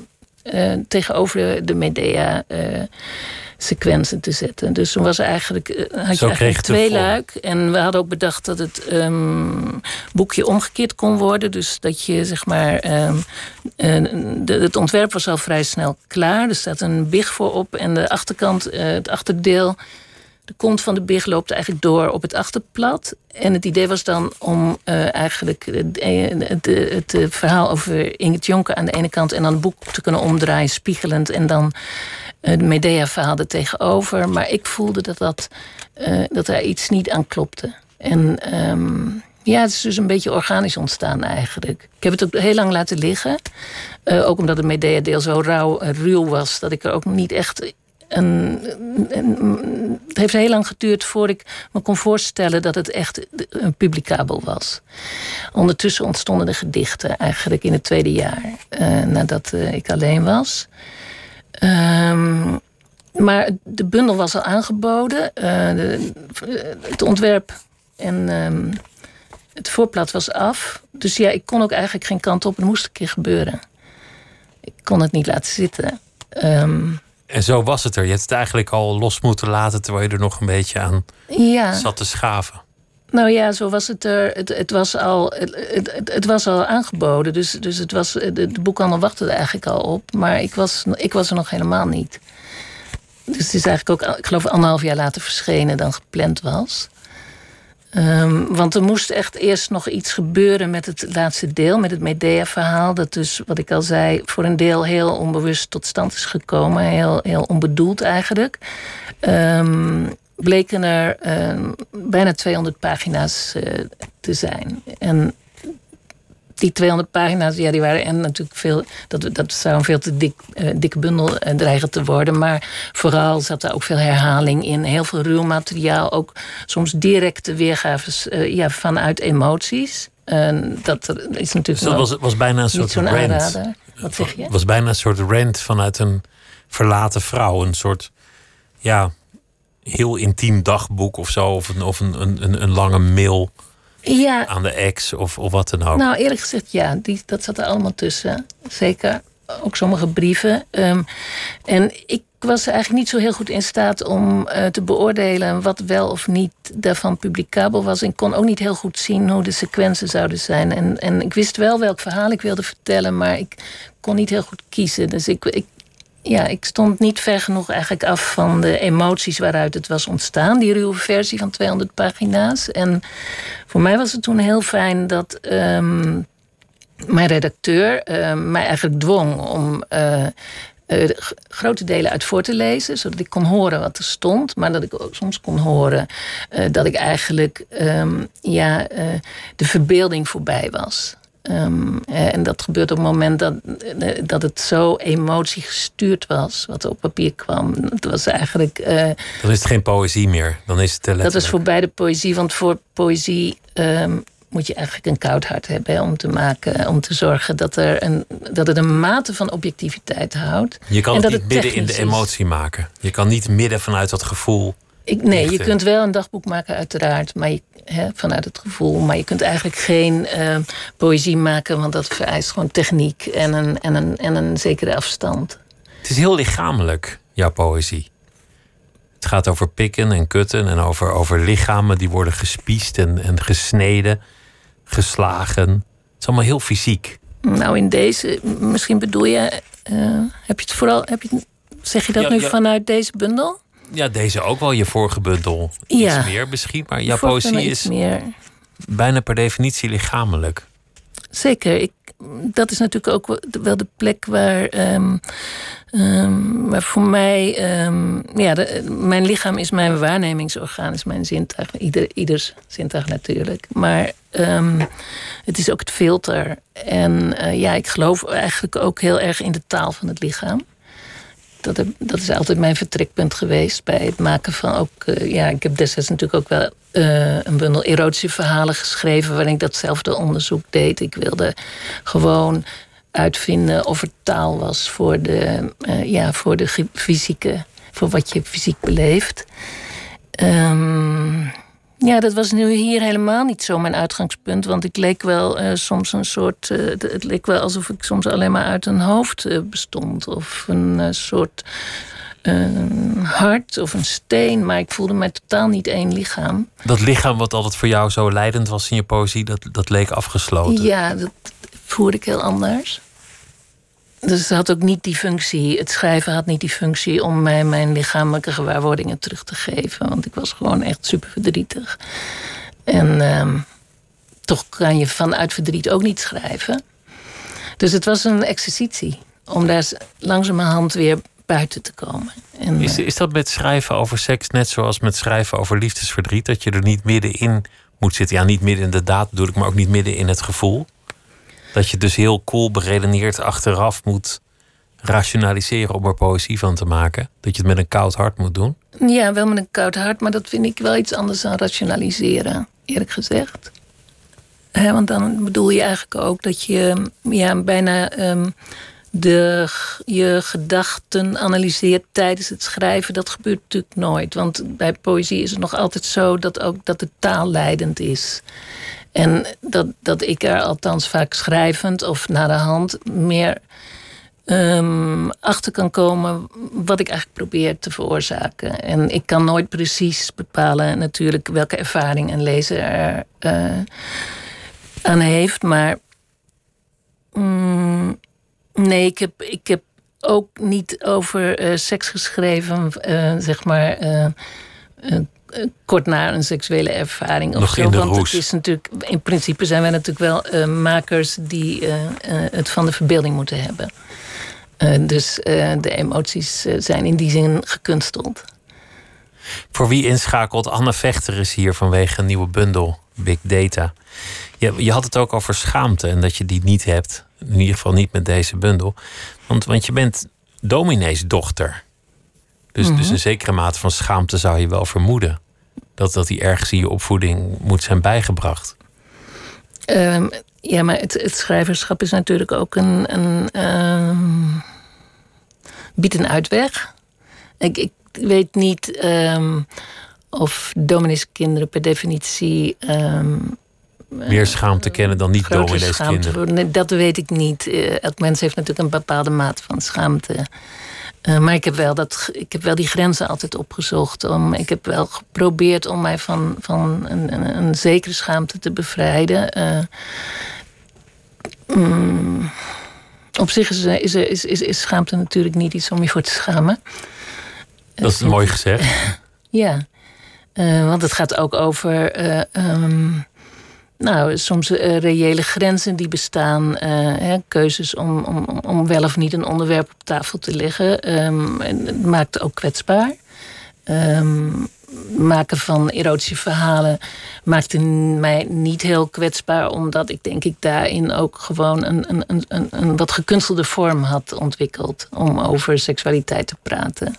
eh, tegenover de Medea. Sequentie te zetten. Dus toen was eigenlijk, eh, had je eigenlijk kreeg twee luik. En we hadden ook bedacht dat het ehm, boekje omgekeerd kon worden. Dus dat je zeg maar. ehm, eh, de, het ontwerp was al vrij snel klaar. Er staat een big voor op. En de achterkant, eh, het achterdeel. De kont van de big loopt eigenlijk door op het achterplat. En het idee was dan om eigenlijk het, het, verhaal over Ingrid Jonker aan de ene kant en dan het boek te kunnen omdraaien, spiegelend. En dan het Medea-verhaal er tegenover. Maar ik voelde dat, dat, eh, dat er iets niet aan klopte. En ehm, ja, het is dus een beetje organisch ontstaan eigenlijk. Ik heb het ook heel lang laten liggen. Eh, ook omdat het Medea-deel zo rauw en ruw was... dat ik er ook niet echt... Een- het heeft heel lang geduurd voordat ik me kon voorstellen... dat het echt eh, publicabel was. Ondertussen ontstonden de gedichten eigenlijk in het tweede jaar... eh, nadat eh, ik alleen was... Ehm, maar de bundel was al aangeboden. Eh, de- het ontwerp en ehm, het voorblad was af. Dus ja, ik kon ook eigenlijk geen kant op. Het moest een keer gebeuren. Ik kon het niet laten zitten. Ehm, En zo was het er. Je hebt het eigenlijk al los moeten laten terwijl je er nog een beetje aan ja. zat te schaven. Nou ja, zo was het er. Het, het, was, al, het, het, was al aangeboden. Dus, dus het was, de, de boekhandel wachtte er eigenlijk al op. Maar ik was, ik was er nog helemaal niet. Dus het is eigenlijk ook, ik geloof, anderhalf jaar later verschenen dan gepland was. Ehm, want er moest echt eerst nog iets gebeuren met het laatste deel, met het Medea-verhaal. Dat dus, wat ik al zei, voor een deel heel onbewust tot stand is gekomen. Heel, heel onbedoeld eigenlijk. Ehm, bleken er ehm, bijna 200 pagina's eh, te zijn. En die 200 pagina's, ja, die waren en natuurlijk veel. Dat, dat zou een veel te dik, eh, dikke bundel eh, dreigen te worden. Maar vooral zat er ook veel herhaling in. Heel veel ruw materiaal. Ook soms directe weergaves ja, vanuit emoties. En dat is natuurlijk. Dus dat was, was bijna een soort rant. Wat zeg je? Het was bijna een soort rant vanuit een verlaten vrouw. Een soort, ja, heel intiem dagboek of zo. Of een, of een, een, een, lange mail Ja, aan de ex of, of wat dan ook. Nou, eerlijk gezegd, ja, die, dat zat er allemaal tussen. Zeker. Ook sommige brieven. Ehm, en ik was eigenlijk niet zo heel goed in staat om eh, te beoordelen wat wel of niet daarvan publicabel was. Ik kon ook niet heel goed zien hoe de sequenzen zouden zijn. En, en ik wist wel welk verhaal ik wilde vertellen, maar ik kon niet heel goed kiezen. Dus ik, ik, ja, ik stond niet ver genoeg eigenlijk af van de emoties waaruit het was ontstaan. Die ruwe versie van 200 pagina's. En voor mij was het toen heel fijn dat ehm, mijn redacteur eh, mij eigenlijk dwong om g- grote delen uit voor te lezen, zodat ik kon horen wat er stond, maar dat ik ook soms kon horen eh, dat ik eigenlijk ehm, ja, de verbeelding voorbij was. Ehm, en dat gebeurt op het moment dat, dat het zo emotiegestuurd was, wat op papier kwam. Het was eigenlijk. Uh, dan is het geen poëzie meer. Dan is het Dat is voorbij de poëzie, want voor poëzie ehm, moet je eigenlijk een koud hart hebben om te maken, om te zorgen dat, er een, dat het een mate van objectiviteit houdt. Je kan en het niet midden in de emotie maken. Je kan niet midden vanuit dat gevoel. Ik, nee, je kunt wel een dagboek maken, uiteraard, maar je, vanuit het gevoel. Maar je kunt eigenlijk geen uh, poëzie maken, want dat vereist gewoon techniek en een, en, een, en een zekere afstand. Het is heel lichamelijk, jouw poëzie. Het gaat over pikken en kutten en over, over lichamen die worden gespiest en, en gesneden geslagen. Het is allemaal heel fysiek. Nou, in deze, misschien bedoel je, uh, heb je het vooral, heb je, zeg je dat nu vanuit deze bundel? Ja, deze ook wel, je vorige bundel. Ja. Iets meer misschien, maar jouw poëzie is meer. bijna per definitie lichamelijk. Zeker. Ik, dat is natuurlijk ook wel de plek waar, um, waar voor mij. Um, ja, mijn lichaam is mijn waarnemingsorgaan, is mijn zintuig. Ieder, ieders zintuig natuurlijk. Maar het is ook het filter. En uh, ja, ik geloof eigenlijk ook heel erg in de taal van het lichaam. Dat, dat is altijd mijn vertrekpunt geweest bij het maken van ook. Uh, ja, ik heb destijds natuurlijk ook wel uh, een bundel erotische verhalen geschreven. waarin ik datzelfde onderzoek deed. Ik wilde gewoon uitvinden of er taal was voor de, uh, ja, voor de fysieke. voor wat je fysiek beleeft. Um, ja, dat was nu hier helemaal niet zo mijn uitgangspunt. Want ik leek wel uh, soms een soort. Uh, het leek wel alsof ik soms alleen maar uit een hoofd uh, bestond. Of een soort hart of een steen. Maar ik voelde mij totaal niet één lichaam. Dat lichaam wat altijd voor jou zo leidend was in je poëzie, dat, dat leek afgesloten. Ja, dat voerde ik heel anders. Dus het had ook niet die functie. Het schrijven had niet die functie om mij mijn lichamelijke gewaarwordingen terug te geven. Want ik was gewoon echt super verdrietig. En uh, toch kan je vanuit verdriet ook niet schrijven. Dus het was een exercitie om daar langzamerhand weer buiten te komen. En, is, eh, is dat met schrijven over seks net zoals met schrijven over liefdesverdriet? Dat je er niet middenin moet zitten? Ja, niet midden in de daad bedoel ik, maar ook niet midden in het gevoel? Dat je dus heel cool beredeneerd achteraf moet rationaliseren om er poëzie van te maken. Dat je het met een koud hart moet doen. Ja, wel met een koud hart, maar dat vind ik wel iets anders dan rationaliseren, eerlijk gezegd. want dan bedoel je eigenlijk ook dat je ja, bijna um, de, je gedachten analyseert tijdens het schrijven. Dat gebeurt natuurlijk nooit. Want bij poëzie is het nog altijd zo dat ook dat de taal leidend is. En dat, dat ik er althans vaak schrijvend of naar de hand meer um, achter kan komen wat ik eigenlijk probeer te veroorzaken. En ik kan nooit precies bepalen natuurlijk welke ervaring een lezer er uh, aan heeft. Maar mm, nee, ik heb, ik heb ook niet over uh, seks geschreven, uh, zeg maar eh, kort na een seksuele ervaring of zo. want het is natuurlijk, in principe zijn wij natuurlijk wel uh, makers die uh, het van de verbeelding moeten hebben. dus de emoties zijn in die zin gekunsteld. Voor wie inschakelt, Anne Vechter is hier vanwege een nieuwe bundel, Big Data. Je, je had het ook over schaamte en dat je die niet hebt. In ieder geval niet met deze bundel. Want, want je bent domineesdochter. Dus, dus mhm. een zekere mate van schaamte zou je wel vermoeden. Dat, dat die ergens in je opvoeding moet zijn bijgebracht. Um, ja, maar het, het, schrijverschap is natuurlijk ook een. een um, biedt een uitweg. Ik, ik weet niet um, of kinderen per definitie. meer schaamte kennen dan niet domineeskinderen. Dat weet ik niet. Eh, elk mens heeft natuurlijk een bepaalde mate van schaamte. Uh, maar ik heb, wel dat, ik heb wel die grenzen altijd opgezocht. Om, ik heb wel geprobeerd om mij van, van een, een, een zekere schaamte te bevrijden. Uh, mm, op zich is, is, is, is, is schaamte natuurlijk niet iets om je voor te schamen. Dat is mooi gezegd. ja, want het gaat ook over. Um, nou, soms uh, reële grenzen die bestaan. Uh, hè, keuzes om, om, om wel of niet een onderwerp op tafel te leggen. Um, en het maakt ook kwetsbaar. Um, maken van erotische verhalen maakte mij niet heel kwetsbaar, omdat ik denk ik daarin ook gewoon een, een, een, een wat gekunstelde vorm had ontwikkeld om over seksualiteit te praten.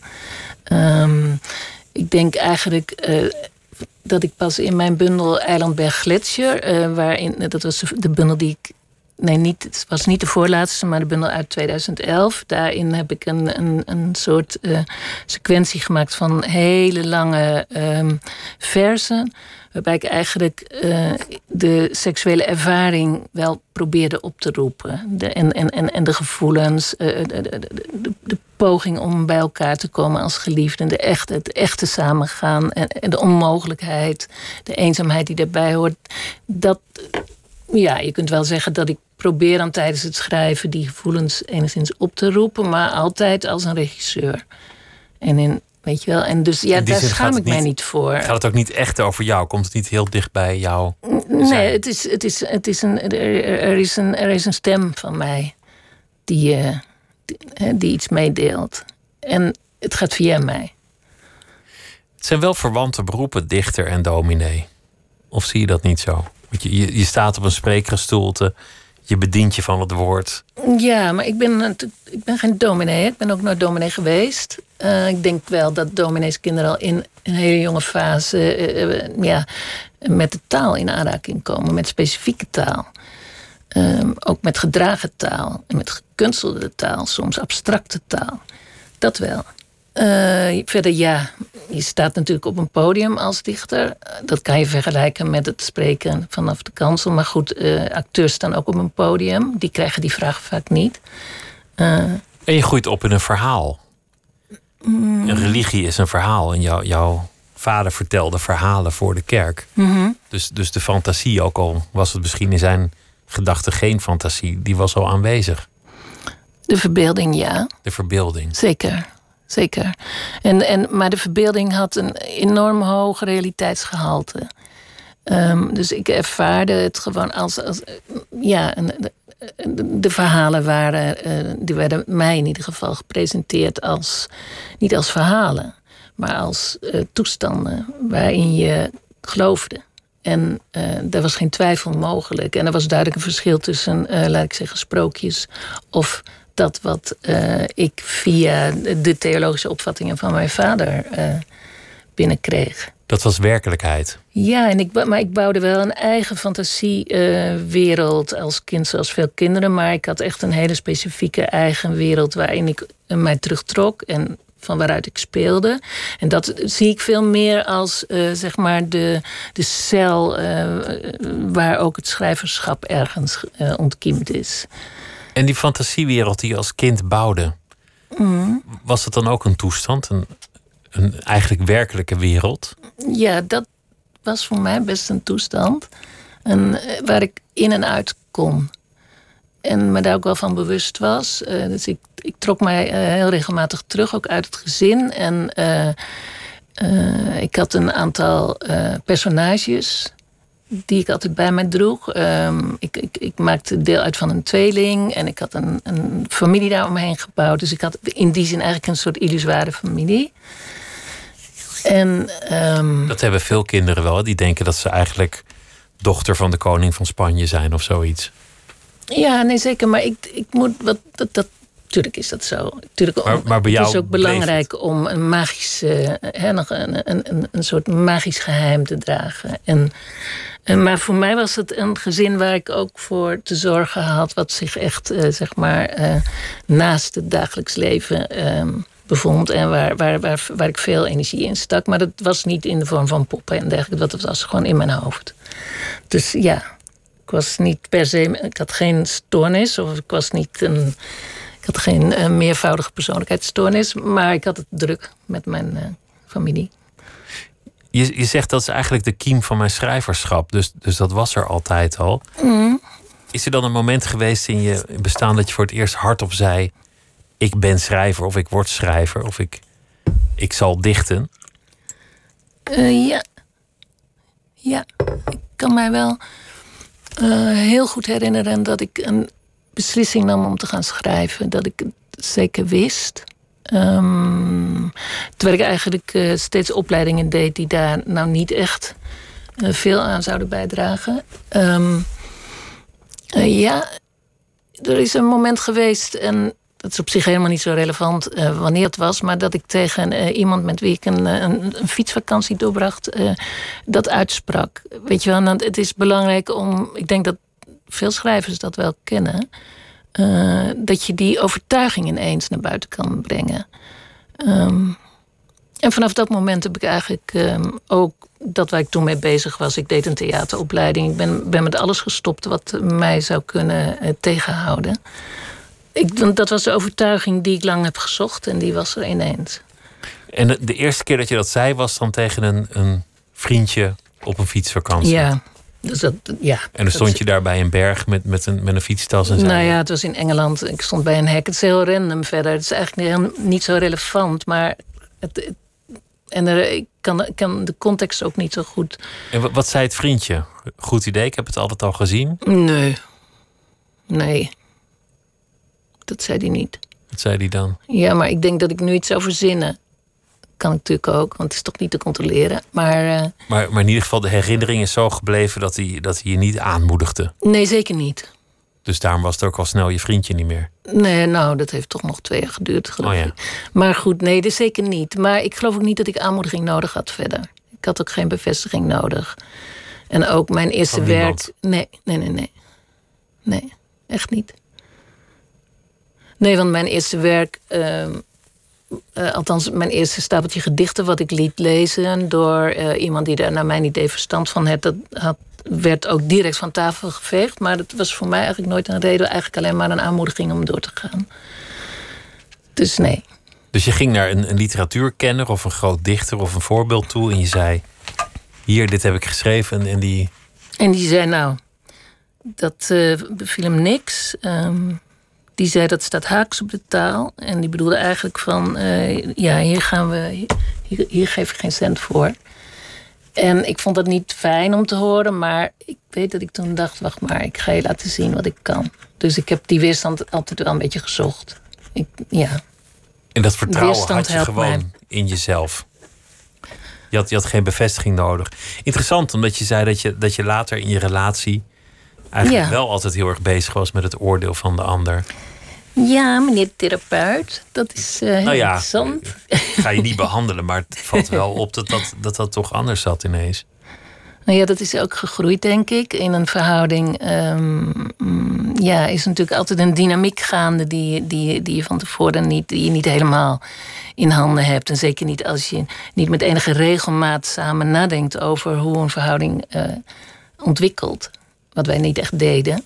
Um, ik denk eigenlijk uh, dat ik pas in mijn bundel Eilandberg Gletscher, uh, waarin dat was de bundel die ik nee, niet, het was niet de voorlaatste, maar de bundel uit 2011. Daarin heb ik een, een, een soort uh, sequentie gemaakt van hele lange um, versen. Waarbij ik eigenlijk uh, de seksuele ervaring wel probeerde op te roepen. De, en, en, en, en de gevoelens, uh, de, poging om bij elkaar te komen als geliefden. De echte, het echte samengaan en, en de onmogelijkheid, de eenzaamheid die daarbij hoort. Dat, ja, je kunt wel zeggen dat ik probeer dan tijdens het schrijven die gevoelens enigszins op te roepen, maar altijd als een regisseur. En in, weet je wel, en dus ja, daar schaam ik mij niet voor. Gaat het ook niet echt over jou? Komt het niet heel dicht bij jou? Nee, het is, het is, het is een, er, is een, er is een stem van mij die, uh, die, die iets meedeelt. En het gaat via mij. Het zijn wel verwante beroepen, dichter en dominee. Of zie je dat niet zo? Je, je, je staat op een spreekgestoelte je bedient je van het woord. Ja, maar ik ben, ik ben geen dominee. Ik ben ook nooit dominee geweest. Uh, ik denk wel dat domineeskinderen al in een hele jonge fase uh, ja, met de taal in aanraking komen, met specifieke taal. Um, ook met gedragen taal en met gekunstelde taal, soms abstracte taal. Dat wel. Uh, verder ja, je staat natuurlijk op een podium als dichter. Dat kan je vergelijken met het spreken vanaf de kansel. Maar goed, uh, acteurs staan ook op een podium. Die krijgen die vraag vaak niet. Uh, en je groeit op in een verhaal. Mm. Een religie is een verhaal. En jou, jouw vader vertelde verhalen voor de kerk. Mm -hmm. dus, dus de fantasie, ook al was het misschien in zijn gedachten geen fantasie, die was al aanwezig. De verbeelding, ja. De verbeelding. Zeker zeker. En, en, maar de verbeelding had een enorm hoog realiteitsgehalte. Um, dus ik ervaarde het gewoon als. als ja, de, de, verhalen waren. Uh, die werden mij in ieder geval gepresenteerd als. niet als verhalen, maar als uh, toestanden waarin je geloofde. En uh, daar was geen twijfel mogelijk. En er was duidelijk een verschil tussen, laat ik zeggen, sprookjes of dat wat uh, ik via de theologische opvattingen van mijn vader uh, binnenkreeg. Dat was werkelijkheid. Ja, en ik, maar ik bouwde wel een eigen fantasiewereld uh, als kind, zoals veel kinderen. Maar ik had echt een hele specifieke eigen wereld waarin ik mij terugtrok en van waaruit ik speelde. En dat zie ik veel meer als uh, zeg maar de, de cel uh, waar ook het schrijverschap ergens ontkiemd is. En die fantasiewereld die je als kind bouwde, was dat dan ook een toestand? Een, een eigenlijk werkelijke wereld? Ja, dat was voor mij best een toestand. En, eh, waar ik in en uit kon. En me daar ook wel van bewust was. Uh, dus ik, ik trok mij uh, heel regelmatig terug, ook uit het gezin. En ik had een aantal personages die ik altijd bij mij droeg. Um, ik, ik, ik, maakte deel uit van een tweeling en ik had een, een familie daar omheen gebouwd. Dus ik had in die zin eigenlijk een soort illusoire familie. En, um, dat hebben veel kinderen wel. Die denken dat ze eigenlijk dochter van de koning van Spanje zijn of zoiets. Ja, nee, zeker. Maar ik, ik moet wat. Dat, dat, Tuurlijk is dat zo. Tuurlijk, maar, maar bij jou het is ook belangrijk om een magisch, uh, nog een, een, een soort magisch geheim te dragen. En maar voor mij was het een gezin waar ik ook voor te zorgen had, wat zich echt, uh, zeg maar, uh, naast het dagelijks leven um, bevond. En waar, waar, waar, waar ik veel energie in stak. Maar dat was niet in de vorm van poppen en dergelijke. Dat was gewoon in mijn hoofd. Dus ja, ik was niet per se. Ik had geen stoornis, of ik was niet een. Ik had geen uh, meervoudige persoonlijkheidsstoornis, maar ik had het druk met mijn familie. Je, je zegt dat is eigenlijk de kiem van mijn schrijverschap. Dus, dus dat was er altijd al. Mm. Is er dan een moment geweest in je bestaan dat je voor het eerst hardop zei: Ik ben schrijver, of ik word schrijver, of ik, ik zal dichten? Uh, ja. Ja, ik kan mij wel uh, heel goed herinneren dat ik een beslissing nam om te gaan schrijven. Dat ik het zeker wist. Ehm, terwijl ik eigenlijk eh, steeds opleidingen deed die daar nou niet echt eh, veel aan zouden bijdragen. Ehm, eh, ja, er is een moment geweest, en dat is op zich helemaal niet zo relevant wanneer het was, maar dat ik tegen iemand met wie ik een, een, een fietsvakantie doorbracht, dat uitsprak. Weet je wel, het is belangrijk om, ik denk dat veel schrijvers dat wel kennen. Uh, dat je die overtuiging ineens naar buiten kan brengen. Um, en vanaf dat moment heb ik eigenlijk um, ook dat waar ik toen mee bezig was. Ik deed een theateropleiding. Ik ben, ben met alles gestopt wat mij zou kunnen uh, tegenhouden. Ik, dat was de overtuiging die ik lang heb gezocht en die was er ineens. En de, de eerste keer dat je dat zei was dan tegen een, een vriendje op een fietsvakantie? Ja, dus dat, ja, en dan stond je daar bij een berg met, met, een, met een fietstas en zo? Nou ja, het was in Engeland. Ik stond bij een hek. Het is heel random verder. Het is eigenlijk niet zo relevant. Maar het, en er, ik kan, kan de context ook niet zo goed. En wat zei het vriendje? Goed idee, ik heb het altijd al gezien. Nee. Nee. Dat zei hij niet. Wat zei hij dan? Ja, maar ik denk dat ik nu iets zou verzinnen kan ik natuurlijk ook, want het is toch niet te controleren. Maar, uh, maar, maar in ieder geval, de herinnering is zo gebleven dat hij, dat hij je niet aanmoedigde. Nee, zeker niet. Dus daarom was het ook al snel je vriendje niet meer. Nee, nou, dat heeft toch nog twee jaar geduurd, geloof oh, ja. ik. Maar goed, nee, dat zeker niet. Maar ik geloof ook niet dat ik aanmoediging nodig had verder. Ik had ook geen bevestiging nodig. En ook mijn eerste werk. Nee, nee, nee, nee. Nee, echt niet. Nee, want mijn eerste werk. Uh, uh, althans, mijn eerste stapeltje gedichten, wat ik liet lezen door uh, iemand die daar naar mijn idee verstand van had, dat had, werd ook direct van tafel geveegd. Maar dat was voor mij eigenlijk nooit een reden, eigenlijk alleen maar een aanmoediging om door te gaan. Dus nee. Dus je ging naar een, een literatuurkenner of een groot dichter of een voorbeeld toe en je zei: Hier, dit heb ik geschreven. En, en die. En die zei: Nou, dat uh, beviel hem niks. Um, die zei dat staat haaks op de taal. En die bedoelde eigenlijk van, uh, ja, hier gaan we, hier, hier, geef ik geen cent voor. En ik vond dat niet fijn om te horen, maar ik weet dat ik toen dacht, wacht maar, ik ga je laten zien wat ik kan. Dus ik heb die weerstand altijd wel een beetje gezocht. Ik, ja. En dat vertrouwen had je gewoon in jezelf. Je had, je had geen bevestiging nodig. Interessant, omdat je zei dat je, dat je later in je relatie eigenlijk wel altijd heel erg bezig was met het oordeel van de ander. Ja, meneer therapeut, dat is uh, nou ja, interessant. Ga je niet behandelen, maar het valt wel op dat dat, dat dat toch anders zat ineens. Nou ja, dat is ook gegroeid, denk ik. In een verhouding um, ja, is natuurlijk altijd een dynamiek gaande die, die, die je van tevoren niet, die je niet helemaal in handen hebt. En zeker niet als je niet met enige regelmaat samen nadenkt over hoe een verhouding uh, ontwikkelt wat wij niet echt deden.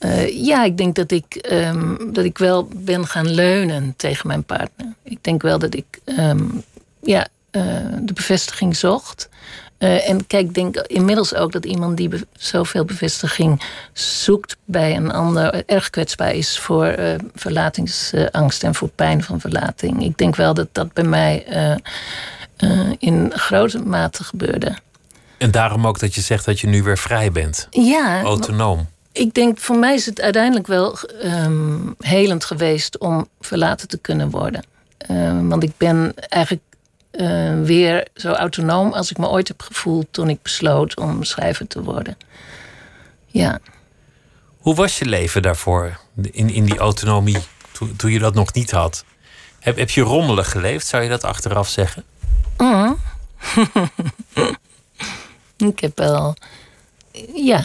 Uh, ja, ik denk dat ik, um, dat ik wel ben gaan leunen tegen mijn partner. Ik denk wel dat ik um, ja, uh, de bevestiging zocht. Uh, en kijk, ik denk inmiddels ook dat iemand die be zoveel bevestiging zoekt bij een ander erg kwetsbaar is voor verlatingsangst en voor pijn van verlating. Ik denk wel dat dat bij mij in grote mate gebeurde. En daarom ook dat je zegt dat je nu weer vrij bent. Ja. Autonoom. Ik denk, voor mij is het uiteindelijk wel um, helend geweest om verlaten te kunnen worden. Um, want ik ben eigenlijk uh, weer zo autonoom als ik me ooit heb gevoeld toen ik besloot om schrijver te worden. Ja. Hoe was je leven daarvoor, in, in die autonomie, toen, toen je dat nog niet had? Heb, heb je rommelig geleefd, zou je dat achteraf zeggen? Mm. Ik heb wel. Ja,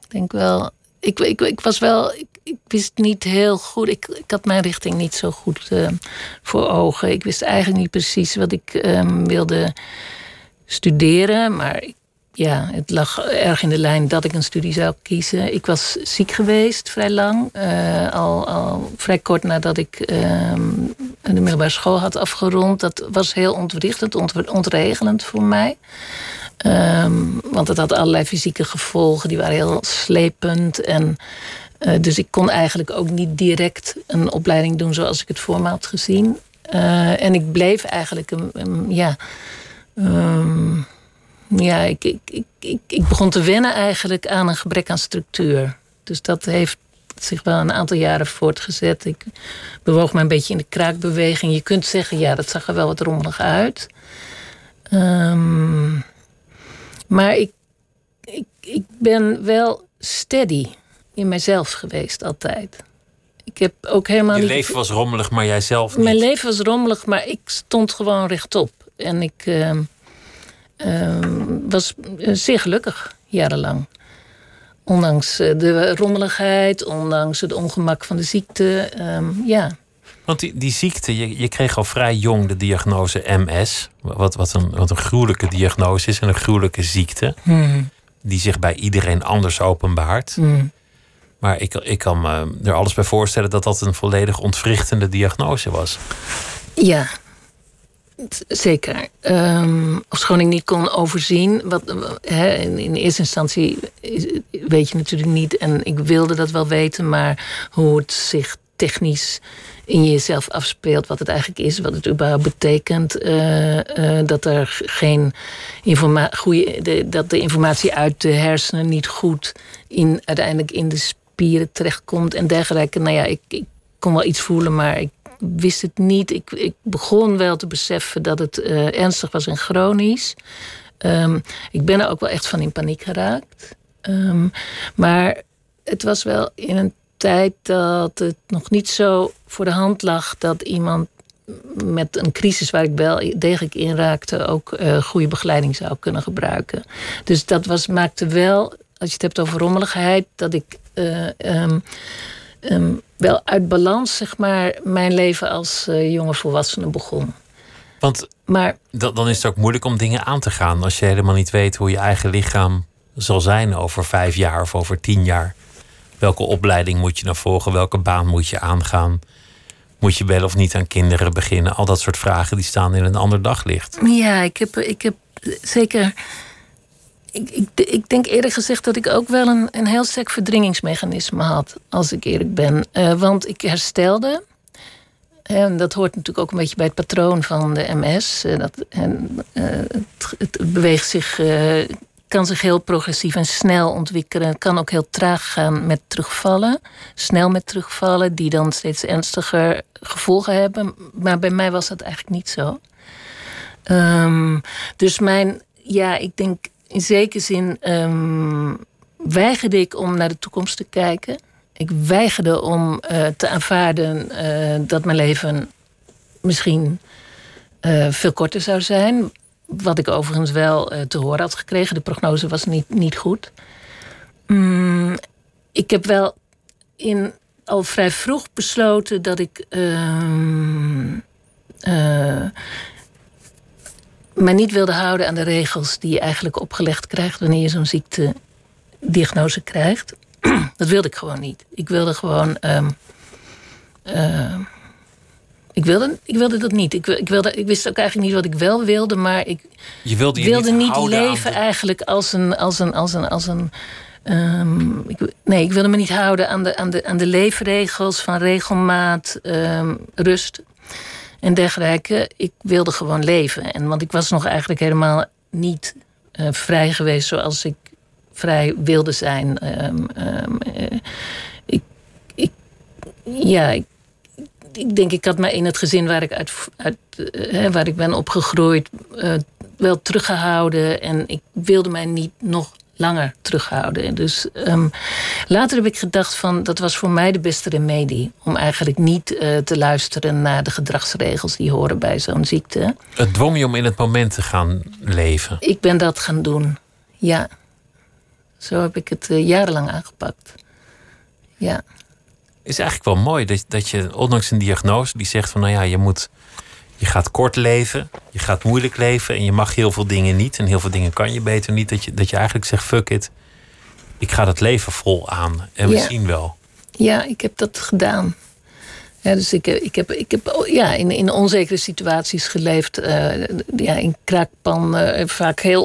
ik denk wel. Ik, ik, ik was wel. Ik, wist niet heel goed. Ik, ik had mijn richting niet zo goed uh, voor ogen. Ik wist eigenlijk niet precies wat ik um, wilde studeren. Maar ja, het lag erg in de lijn dat ik een studie zou kiezen. Ik was ziek geweest vrij lang. Uh, al, al vrij kort nadat ik uh, de middelbare school had afgerond. Dat was heel ontwrichtend, ont ontregelend voor mij. Um, want het had allerlei fysieke gevolgen, die waren heel slepend. En, uh, dus ik kon eigenlijk ook niet direct een opleiding doen zoals ik het voor me had gezien. Uh, en ik bleef eigenlijk een, ja. Um, ja, ik, ik, ik, ik, begon te wennen eigenlijk aan een gebrek aan structuur. Dus dat heeft zich wel een aantal jaren voortgezet. Ik bewoog me een beetje in de kraakbeweging. Je kunt zeggen, ja, dat zag er wel wat rommelig uit. Ehm, maar ik, ik, ik ben wel steady in mijzelf geweest altijd. Ik heb ook helemaal Je niet... leven was rommelig, maar jij zelf niet. Mijn leven was rommelig, maar ik stond gewoon rechtop. En ik ehm, ehm, was eh, zeer gelukkig, jarenlang. Ondanks eh, de rommeligheid, ondanks het ongemak van de ziekte. ehm, ja. Want die, die ziekte, je, je kreeg al vrij jong de diagnose MS. Wat, wat, een, wat een gruwelijke diagnose is en een gruwelijke ziekte. Die zich bij iedereen anders openbaart. Maar ik, ik kan me er alles bij voorstellen dat dat een volledig ontwrichtende diagnose was. Ja, zeker. Ehm ofschoon ik niet kon overzien. Wat, hè, in, eerste instantie weet je natuurlijk niet. En ik wilde dat wel weten. Maar hoe het zich technisch in jezelf afspeelt. Wat het eigenlijk is. Wat het überhaupt betekent. eh, eh, dat er geen informa goede, de, dat de informatie uit de hersenen niet goed in, uiteindelijk in de spieren terechtkomt. En dergelijke. Nou ja, ik, ik kon wel iets voelen. Maar ik wist het niet. Ik, ik begon wel te beseffen dat het eh, ernstig was en chronisch. Ehm, ik ben er ook wel echt van in paniek geraakt. Ehm, maar het was wel in een tijd dat het nog niet zo voor de hand lag dat iemand met een crisis waar ik wel degelijk in raakte, ook eh, goede begeleiding zou kunnen gebruiken. Dus dat was, maakte wel, als je het hebt over rommeligheid, dat ik eh, ehm, ehm, wel uit balans, zeg maar, mijn leven als eh, jonge volwassene begon. Want Maar da- dan is het ook moeilijk om dingen aan te gaan. Als je helemaal niet weet hoe je eigen lichaam zal zijn over vijf jaar of over tien jaar. Welke opleiding moet je nou volgen? Welke baan moet je aangaan? Moet je wel of niet aan kinderen beginnen? Al dat soort vragen die staan in een ander daglicht. Ja, ik heb, ik heb zeker. Ik, ik, ik denk eerlijk gezegd dat ik ook wel een, een heel sterk verdringingsmechanisme had, als ik eerlijk ben. Eh, want ik herstelde. En dat hoort natuurlijk ook een beetje bij het patroon van de MS. Dat, en, eh, het, het beweegt zich, eh, kan zich heel progressief en snel ontwikkelen. Kan ook heel traag gaan met terugvallen. Snel met terugvallen, die dan steeds ernstiger gevolgen hebben. Maar bij mij was dat eigenlijk niet zo. Ehm, dus mijn, ja, ik denk in zekere zin ehm, weigerde ik om naar de toekomst te kijken. Ik weigerde om eh, te aanvaarden eh, dat mijn leven misschien eh, veel korter zou zijn. Wat ik overigens wel eh, te horen had gekregen. De prognose was niet, niet goed. Mm, ik heb wel in, al vrij vroeg besloten dat ik. ehm, eh, mij niet wilde houden aan de regels die je eigenlijk opgelegd krijgt wanneer je zo'n ziektediagnose krijgt. Dat wilde ik gewoon niet. Ik wilde gewoon. ehm, eh, ik, wilde, ik wilde dat niet. Ik, ik, wilde, ik wist ook eigenlijk niet wat ik wel wilde, maar ik Je wilde je wilde niet, leven de- eigenlijk als een. Als een, als een, als een ehm, ik, nee, ik wilde me niet houden aan de, aan de, aan de leefregels van regelmaat, ehm, rust en dergelijke. Ik wilde gewoon leven. En, want ik was nog eigenlijk helemaal niet eh, vrij geweest zoals ik vrij wilde zijn. Ehm, eh, ik, ik, ja, ik, ik denk, ik had me in het gezin waar ik, uit, uit, eh, waar ik ben opgegroeid eh, wel teruggehouden. En ik wilde mij niet nog langer terughouden. Dus ehm, later heb ik gedacht van dat was voor mij de beste remedie. Om eigenlijk niet eh, te luisteren naar de gedragsregels die horen bij zo'n ziekte. Het dwong je om in het moment te gaan leven. Ik ben dat gaan doen. Ja. Zo heb ik het jarenlang aangepakt. Ja. Is eigenlijk wel mooi dat, dat je, ondanks een diagnose die zegt van nou ja, je moet, je gaat kort leven, je gaat moeilijk leven en je mag heel veel dingen niet en heel veel dingen kan je beter niet. Dat je, dat je eigenlijk zegt fuck it, ik ga dat leven vol aan en we Ja. zien wel. Ja, ik heb dat gedaan. Ja, dus ik, ik heb, ik heb oh, ja, in, in onzekere situaties geleefd. eh, ja, in kraakpan, eh, vaak heel